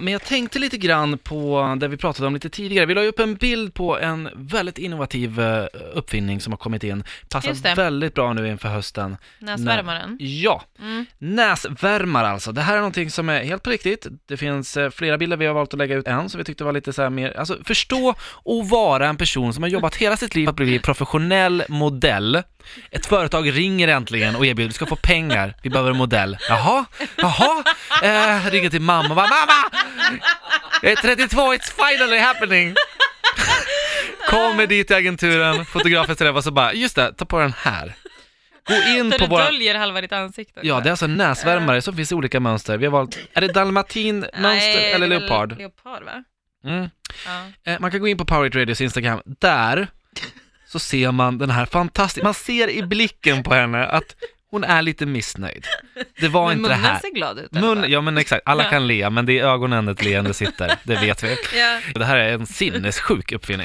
Men jag tänkte lite grann på det vi pratade om lite tidigare. Vi la ju upp en bild på en väldigt innovativ eh, uppfinning som har kommit in. Passar väldigt bra nu inför hösten. Näsvärmaren. Ja, Mm. näsvärmare alltså. Det här är någonting som är helt på riktigt. Det finns eh, flera bilder, vi har valt att lägga ut en som vi tyckte var lite så här mer, alltså förstå och vara en person som har jobbat hela sitt liv att bli professionell modell. Ett företag ringer äntligen och erbjuder, du ska få pengar, vi behöver en modell. Jaha, jaha, eh, ringer till mamma och bara, mamma! Jag är 32, it's finally happening! Kommer dit till agenturen, fotografen träffas och så bara, just det, ta på den här. Gå in Så på du våra... döljer halva ditt ansikte. Ja, det är alltså en näsvärmare som finns i olika mönster. Vi har valt, är det dalmatinmönster eller leopard? Leopard va? Mm. Ja. Eh, man kan gå in på Power It Radios Instagram, där så ser man den här fantastiska, man ser i blicken på henne att hon är lite missnöjd. Det var Men inte det här. ser glad ut Mun, ja men exakt, alla Ja. kan le, men det är i ögonen ett leende sitter, det vet vi. Ja. Det här är en sinnessjuk uppfinning.